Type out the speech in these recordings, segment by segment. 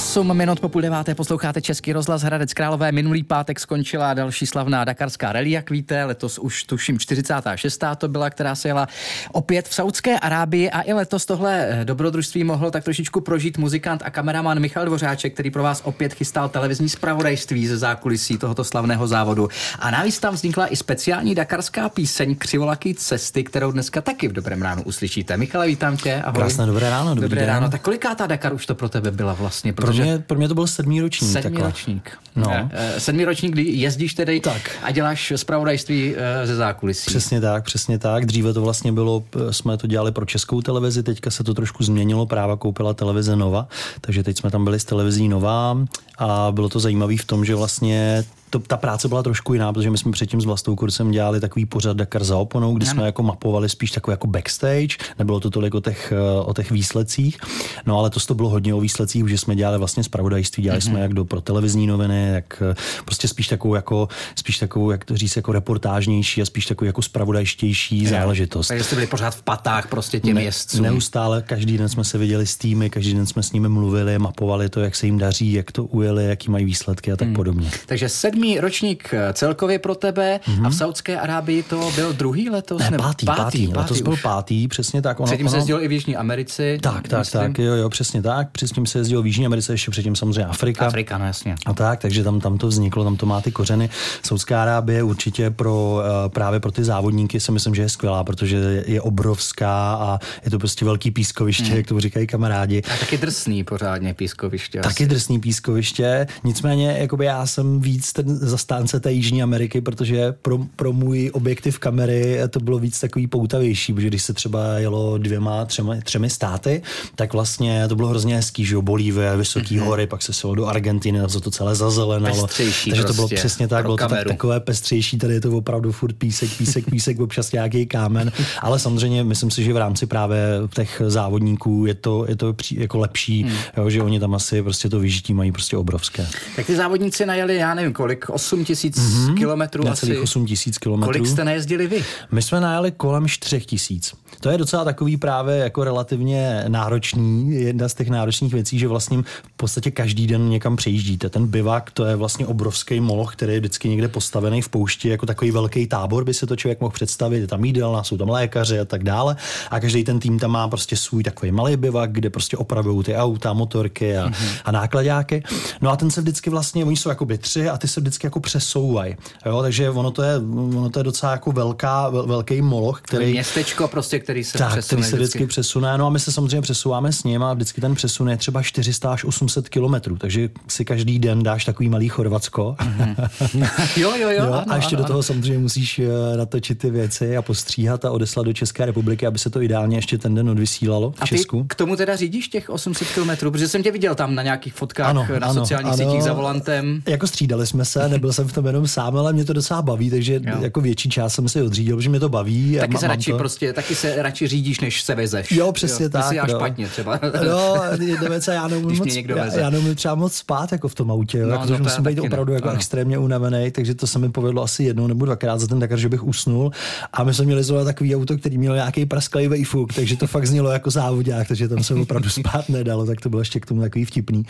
8 minut po půl deváté posloucháte Český rozhlas Hradec Králové. Minulý pátek skončila další slavná dakarská rally, jak víte. Letos už tuším 46. to byla, která se jela opět v Saudské Arábii a i letos tohle eh, dobrodružství mohl tak trošičku prožít muzikant a kameraman Michal Dvořáček, který pro vás opět chystal televizní zpravodajství ze zákulisí tohoto slavného závodu. A navíc tam vznikla i speciální dakarská píseň Křivolaky cesty, kterou dneska taky v dobrém ránu uslyšíte. Michale, vítám tě. Ahoj. Krásné dobré ráno. Dobrý dobré den. ráno. Tak koliká ta Dakar už to pro tebe byla vlastně? Pro mě, pro mě to byl sedmý ročník. Sedmý takhle. ročník. No. Eh, sedmý ročník, kdy jezdíš tedy tak. a děláš zpravodajství eh, ze zákulisí. Přesně tak, přesně tak. Dříve to vlastně bylo, jsme to dělali pro českou televizi, teďka se to trošku změnilo, práva koupila televize Nova, takže teď jsme tam byli s televizí Nova a bylo to zajímavé v tom, že vlastně to, ta práce byla trošku jiná, protože my jsme předtím s vlastou kursem dělali takový pořad Dakar za oponou, kdy ano. jsme jako mapovali spíš takové jako backstage, nebylo to tolik o těch, eh, o těch výsledcích, no ale to, to bylo hodně o výsledcích, že jsme dělali vlastně zpravodajství, dělali mm-hmm. jsme jak do pro televizní noviny, jak eh, prostě spíš takovou jako, spíš takovou, jak to říct, jako reportážnější a spíš takovou jako zpravodajštější jo. záležitost. Takže jste byli pořád v patách prostě těm ne, jezdcům. Neustále, každý den jsme se viděli s týmy, každý den jsme s nimi mluvili, mapovali to, jak se jim daří, jak to ujeli, jaký mají výsledky a tak mm. podobně. Takže sedm sedmý ročník eh, celkově pro tebe mm-hmm. a v Saudské Arábii to byl druhý letos? Ne, pátý, pátý, pátý, pátý letos už. byl pátý, přesně tak. Ono, předtím ono... se jezdil i v Jižní Americe. Tak, tak, myslím. tak, jo, jo, přesně tak. Předtím se jezdil v Jižní Americe, ještě předtím samozřejmě Afrika. Afrika, no jasně. A tak, takže tam, tam to vzniklo, tam to má ty kořeny. Saudská Arábie určitě pro, eh, právě pro ty závodníky si myslím, že je skvělá, protože je obrovská a je to prostě velký pískoviště, mm. jak to říkají kamarádi. A taky drsný pořádně pískoviště. Taky asi. drsný pískoviště, nicméně jakoby já jsem víc ten zastánce té Jižní Ameriky, protože pro, pro můj objektiv kamery to bylo víc takový poutavější, protože když se třeba jelo dvěma, třemi, třemi státy, tak vlastně to bylo hrozně hezký, že jo, Bolívie, Vysoké mm-hmm. hory, pak se šlo do Argentiny, se to celé zazelenalo. Pestřejší Takže prostě to bylo prostě přesně tak, bylo to tak, takové pestřejší, tady je to opravdu furt písek, písek, písek, občas nějaký kámen, ale samozřejmě myslím si, že v rámci právě těch závodníků je to, je to jako lepší, mm. jo, že oni tam asi prostě to vyžití mají prostě obrovské. Tak ty závodníci najeli, já nevím kolik, 8 tisíc mm-hmm. kilometrů asi. 8 tisíc kilometrů. Kolik jste nejezdili vy? My jsme najeli kolem 4 tisíc. To je docela takový právě jako relativně náročný, jedna z těch náročných věcí, že vlastně v podstatě každý den někam přejíždíte. Ten bivak, to je vlastně obrovský moloch, který je vždycky někde postavený v poušti, jako takový velký tábor by se to člověk mohl představit. Je tam jídelna, jsou tam lékaři a tak dále. A každý ten tým tam má prostě svůj takový malý bivak, kde prostě opravují ty auta, motorky a, mm-hmm. a nákladáky. No a ten se vždycky vlastně, oni jsou jako tři a ty se vždycky jako přesouvají. Jo, takže ono to je, ono to je docela jako velká, vel, velký moloch, který... Městečko prostě, který se tak, přesune. který se vždycky, vždycky přesune. No a my se samozřejmě přesouváme s ním a vždycky ten přesun je třeba 400 až 800 kilometrů, takže si každý den dáš takový malý Chorvatsko. Mm-hmm. jo, jo, jo. jo ano, a ještě ano, do toho ano. samozřejmě musíš eh, natočit ty věci a postříhat a odeslat do České republiky, aby se to ideálně ještě ten den odvysílalo v a Česku. Ty k tomu teda řídíš těch 800 kilometrů, protože jsem tě viděl tam na nějakých fotkách ano, na ano, sociálních ano. sítích za volantem. Jako střídali jsme se, nebyl jsem v tom jenom sám, ale mě to docela baví, takže jo. jako větší část jsem si odřídil, protože mě to baví. Taky se radši to... prostě, taky se radši řídíš, než se vezeš. Jo, přesně jo. tak. Ty si no. špatně třeba. No, jedna já neumím moc, já, já neumím třeba moc spát jako v tom autě, no, jako, no, musím být opravdu jako extrémně unavený, takže to se mi povedlo asi jednou nebo dvakrát za ten Dakar, že bych usnul. A my jsme měli zrovna takový auto, který měl nějaký prasklý vejfuk, takže to fakt znělo jako závodák, takže tam se opravdu spát nedalo, tak to bylo ještě k tomu takový vtipný.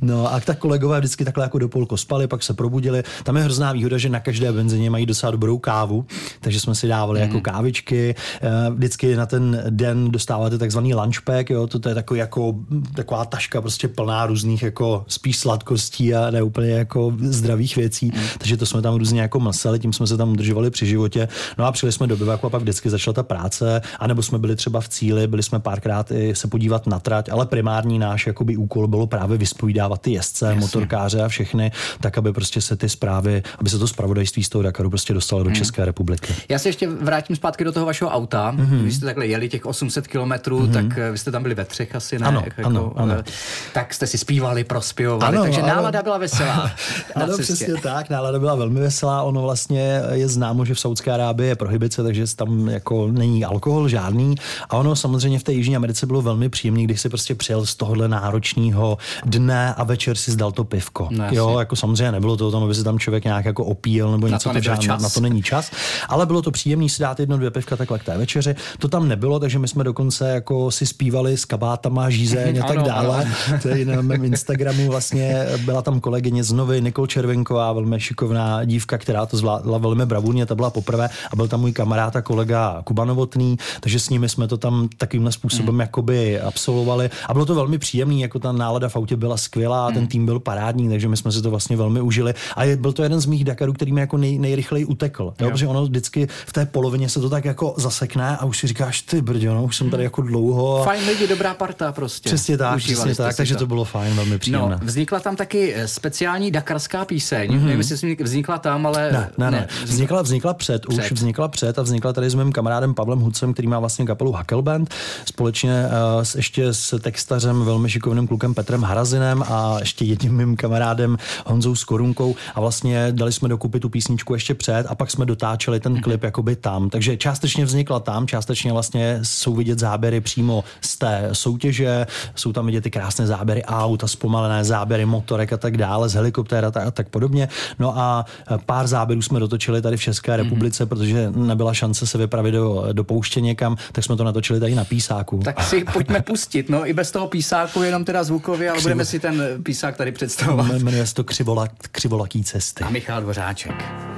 No a tak kolegové vždycky takhle jako do polko spali, pak se probudili. Tam je hrozná výhoda, že na každé benzině mají docela dobrou kávu, takže jsme si dávali mm. jako kávičky. Eh, vždycky na ten den dostáváte takzvaný lunch pack, jo, to, to je takový jako, taková taška prostě plná různých jako spíš sladkostí a ne úplně jako zdravých věcí, mm. takže to jsme tam různě jako mlsali, tím jsme se tam udržovali při životě. No a přijeli jsme do bivaku a pak vždycky začala ta práce, anebo jsme byli třeba v cíli, byli jsme párkrát i se podívat na trať, ale primární náš jakoby úkol bylo právě vyspovídávat ty jezdce, Jasně. motorkáře a všechny, tak aby prostě se ty zprávy, aby se to zpravodajství z toho Dakaru prostě dostalo do mm. České republiky. Já se ještě vrátím zpátky do toho vašeho auta. Mm-hmm. Vy jste takhle jeli těch 800 kilometrů, mm-hmm. tak eh, vy jste tam byli ve třech asi, ne? Ano, jako, ano, ano. Eh, tak jste si zpívali, prospěvovali, ano, takže ano. nálada byla veselá. ano, přesně tak, nálada byla velmi veselá. Ono vlastně je známo, že v Saudské Arábii je prohibice, takže tam jako není alkohol žádný. A ono samozřejmě v té Jižní Americe bylo velmi příjemné, když si prostě přijel z tohohle náročného dne a večer si zdal to pivko. No, jo, jako samozřejmě nebylo to tam aby se tam člověk nějak jako opíjel nebo něco, na to, to na, na to není čas. Ale bylo to příjemné si dát jedno, dvě pivka takhle k té večeři. To tam nebylo, takže my jsme dokonce jako si zpívali s kabátama, žízeň a tak dále. To je na mém Instagramu vlastně byla tam kolegyně z Novy, Nikol Červenková, velmi šikovná dívka, která to zvládla velmi bravurně, to byla poprvé a byl tam můj kamarád a kolega Kuba Novotný, takže s nimi jsme to tam takovýmhle způsobem mm. jakoby absolvovali a bylo to velmi příjemný, jako ta nálada v autě byla skvělá, mm. ten tým byl parádní, takže my jsme si to vlastně velmi užili a je, byl to jeden z mých Dakarů, který mi jako nej, nejrychleji utekl, jo, protože ono vždycky v té polovině se to tak jako zasekne a už si říkáš, ty brdě, no, už jsem tady jako dlouho. Fajn lidi, dobrá parta prostě. Přesně tak, přesně tak, takže to. to bylo fajn, velmi příjemné. No, vznikla tam taky eh, speciální dakarská píseň, mm-hmm. nevím, jestli vznikla tam, ale... Ne, ne, ne. Vznikla, vznikla před, před, už vznikla před a vznikla tady s mým kamarádem Pavlem Hudcem, který má vlastně kapelu Hackelband, společně uh, s, ještě s textařem, velmi šikovným klukem Petrem Harazinem a ještě jedním mým kamarádem Honzou Skorunkou a vlastně dali jsme dokupy tu písničku ještě před a pak jsme dotáčeli ten klip mm-hmm. jakoby tam. Takže částečně vznikla tam, částečně vlastně jsou vidět záběry přímo z té soutěže, jsou tam vidět ty krásné záběry aut a zpomalené záběry motorek a tak dále, z helikoptéra a tak podobně. No a pár záběrů jsme dotočili tady v České mhm. republice, mm-hmm. protože nebyla šance se vypravit do, do pouště někam, tak jsme to natočili tady na písáku. Tak si pojďme pustit, no i bez toho písáku, jenom teda zvukově, ale Křivo... budeme si ten písák tady představovat. Jmenuje se to Křivolak, Křivolaký cesty. A Michal Dvořáček.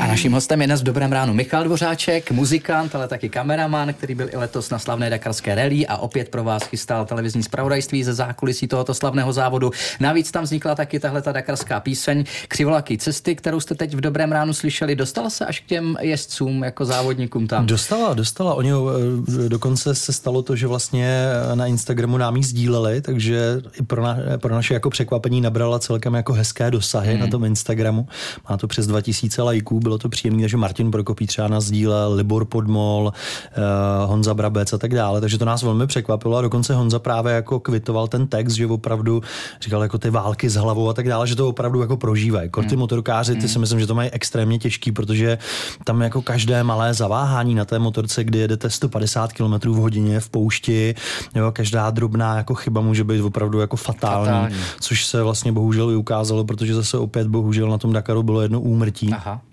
A naším hostem je dnes v Dobrém ránu Michal Dvořáček, muzikant, ale taky kameraman, který byl i letos na slavné Dakarské rally a opět pro vás chystal televizní zpravodajství ze zákulisí tohoto slavného závodu. Navíc tam vznikla taky tahle ta dakarská píseň Křivolaký cesty, kterou jste teď v Dobrém ránu slyšeli. Dostala se až k těm jezdcům jako závodníkům tam? Dostala, dostala. Oni eh, dokonce se stalo to, že vlastně na Instagramu nám ji sdíleli, takže i pro, na, pro naše jako překvapení nabrala celkem jako hezké dosahy hmm. na tom Instagramu. Má to přes 2000 lajků, bylo to příjemné, takže Martin Prokopí třeba nás sdílel, Libor Podmol, uh, Honza Brabec a tak dále, takže to nás velmi překvapilo a dokonce Honza právě jako kvitoval ten text, že opravdu říkal jako ty války s hlavou a tak dále, že to opravdu jako prožívají. Jako ty hmm. motorkáři, ty hmm. si myslím, že to mají extrémně těžký, protože tam jako každé malé zaváhání na té motorce, kdy jedete 150 km v hodině v poušti, jo, každá drobná jako chyba může být opravdu jako fatální, fatální. což se vlastně bohužel i ukázalo, protože zase opět bohužel na tom Dakaru bylo jedno úmrtí. Aha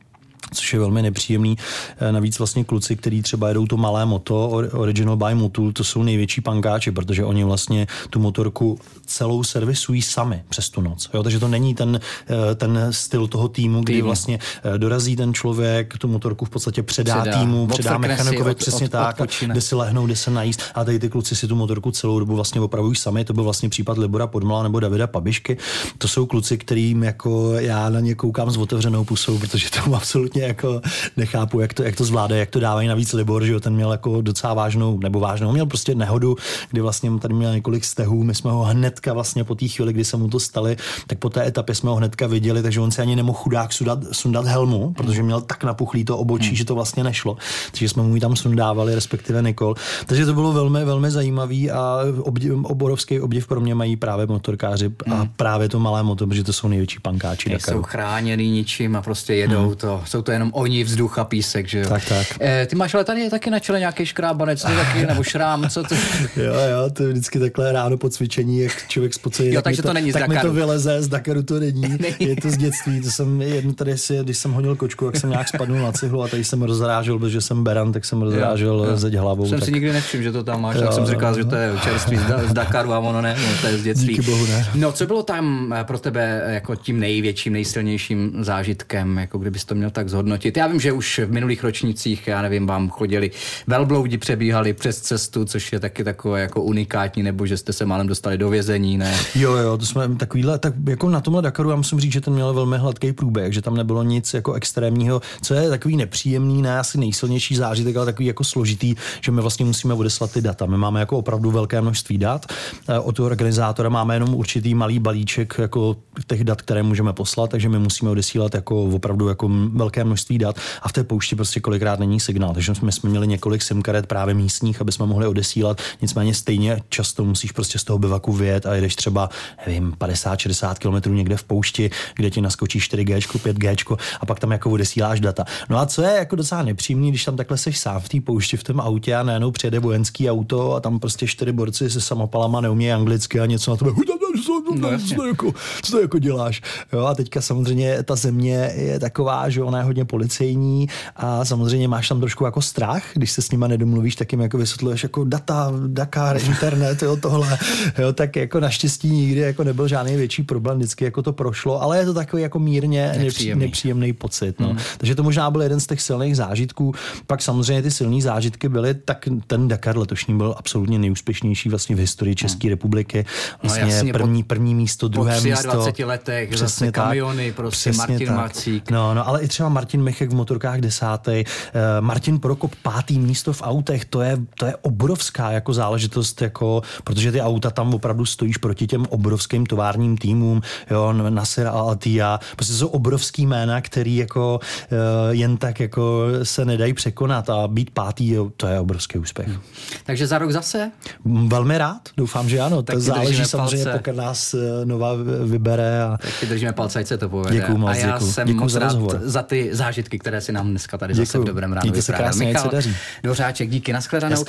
což je velmi nepříjemný. Eh, navíc vlastně kluci, kteří třeba jedou to malé moto, Original by Motul, to jsou největší pankáči, protože oni vlastně tu motorku celou servisují sami přes tu noc. Jo? Takže to není ten, eh, ten styl toho týmu, kdy Tým. vlastně eh, dorazí ten člověk, tu motorku v podstatě předá, předá. týmu, předá mechanikovi od, přesně od, tak, kde si lehnou, kde se najíst. A tady ty kluci si tu motorku celou dobu vlastně opravují sami. To byl vlastně případ Libora Podmala nebo Davida Pabišky. To jsou kluci, kterým jako já na ně koukám s otevřenou pusou, protože to absolutně jako nechápu, jak to, jak to zvládají, jak to dávají. Navíc Libor, že jo, ten měl jako docela vážnou, nebo vážnou, měl prostě nehodu, kdy vlastně tady měl několik stehů. My jsme ho hnedka vlastně po té chvíli, kdy se mu to stali, tak po té etapě jsme ho hnedka viděli, takže on se ani nemohl chudák sundat, sundat helmu, protože měl tak napuchlý to obočí, hmm. že to vlastně nešlo. Takže jsme mu ji tam sundávali, respektive Nikol. Takže to bylo velmi, velmi zajímavý a obdiv, oborovský obdiv pro mě mají právě motorkáři hmm. a právě to malé moto, protože to jsou největší pankáči. Jsou chráněný ničím a prostě jedou hmm. to. Jsou to jenom oni, vzduch a písek, že jo? Tak, tak. E, ty máš ale tady taky na čele nějaký škrábanec, taky, nebo šrám, co to? jo, jo, to je vždycky takhle ráno po cvičení, jak člověk spocejí. Jo, takže to, to, není tak mi to vyleze, z Dakaru to není. není. Je to z dětství, to jsem jedno tady si, když jsem honil kočku, jak jsem nějak spadnul na cihlu a tady jsem rozrážel, protože jsem beran, tak jsem rozrážel jo, jo. zeď hlavou. Jsem tak... si nikdy nevšiml, že to tam máš, jo, tak jsem říkal, jo. že to je čerství z Dakaru a ono ne, no, to je z dětství. Díky bohu ne. No, co bylo tam eh, pro tebe jako tím největším, nejsilnějším zážitkem, jako kdybys to měl tak zhodnotit? Já vím, že už v minulých ročnicích, já nevím, vám chodili velbloudi, přebíhali přes cestu, což je taky takové jako unikátní, nebo že jste se málem dostali do vězení, ne? Jo, jo, to jsme takovýhle, tak jako na tomhle Dakaru já musím říct, že ten měl velmi hladký průběh, že tam nebylo nic jako extrémního, co je takový nepříjemný, ne asi nejsilnější zážitek, ale takový jako složitý, že my vlastně musíme odeslat ty data. My máme jako opravdu velké množství dat. Eh, od toho organizátora máme jenom určitý malý balíček jako těch dat, které můžeme poslat, takže my musíme odesílat jako opravdu jako velké množství dat a v té poušti prostě kolikrát není signál. Takže jsme, jsme měli několik SIM karet právě místních, aby jsme mohli odesílat. Nicméně stejně často musíš prostě z toho bivaku vyjet a jedeš třeba, nevím, 50-60 km někde v poušti, kde ti naskočí 4G, 5G a pak tam jako odesíláš data. No a co je jako docela nepříjemný, když tam takhle seš sám v té poušti v tom autě a najednou přijede vojenský auto a tam prostě čtyři borci se samopalama neumějí anglicky a něco na tebe no, co, to jako, co to jako děláš? Jo, a teďka samozřejmě ta země je taková, že ona je hodně policejní a samozřejmě máš tam trošku jako strach, když se s nima nedomluvíš, tak jim jako vysvětluješ jako data, Dakar, internet, jo, tohle, jo, tak jako naštěstí nikdy jako nebyl žádný větší problém, vždycky jako to prošlo, ale je to takový jako mírně nepříjemný, nepříjemný pocit, no. Hmm. Takže to možná byl jeden z těch silných zážitků. Pak samozřejmě ty silné zážitky byly, tak ten Dakar letošní byl absolutně nejúspěšnější vlastně v historii České hmm. republiky. No vlastně no jasně, první, první místo, druhé po místo. 20 letech přesně zase kamiony, tak, prostě Martin tak. Macík. No, no, ale i třeba Martin Michek v motorkách desátý, uh, Martin Prokop pátý místo v autech, to je, to je obrovská jako záležitost, jako, protože ty auta tam opravdu stojíš proti těm obrovským továrním týmům, jo, Nasir Al-Attiyah, prostě jsou obrovský jména, který jako uh, jen tak jako se nedají překonat a být pátý, jo, to je obrovský úspěch. Hmm. Takže za rok zase? Velmi rád, doufám, že ano. Tak to záleží samozřejmě, pokud nás eh, nová vybere. A... Tak ti držíme palce, ať se to povede. Děkuju moc, a já děkuju. jsem děkuju moc za rád za ty zážitky, které si nám dneska tady děkuju. zase v dobrém ránu Díky se krásně, Michal Dvořáček, díky, nashledanou.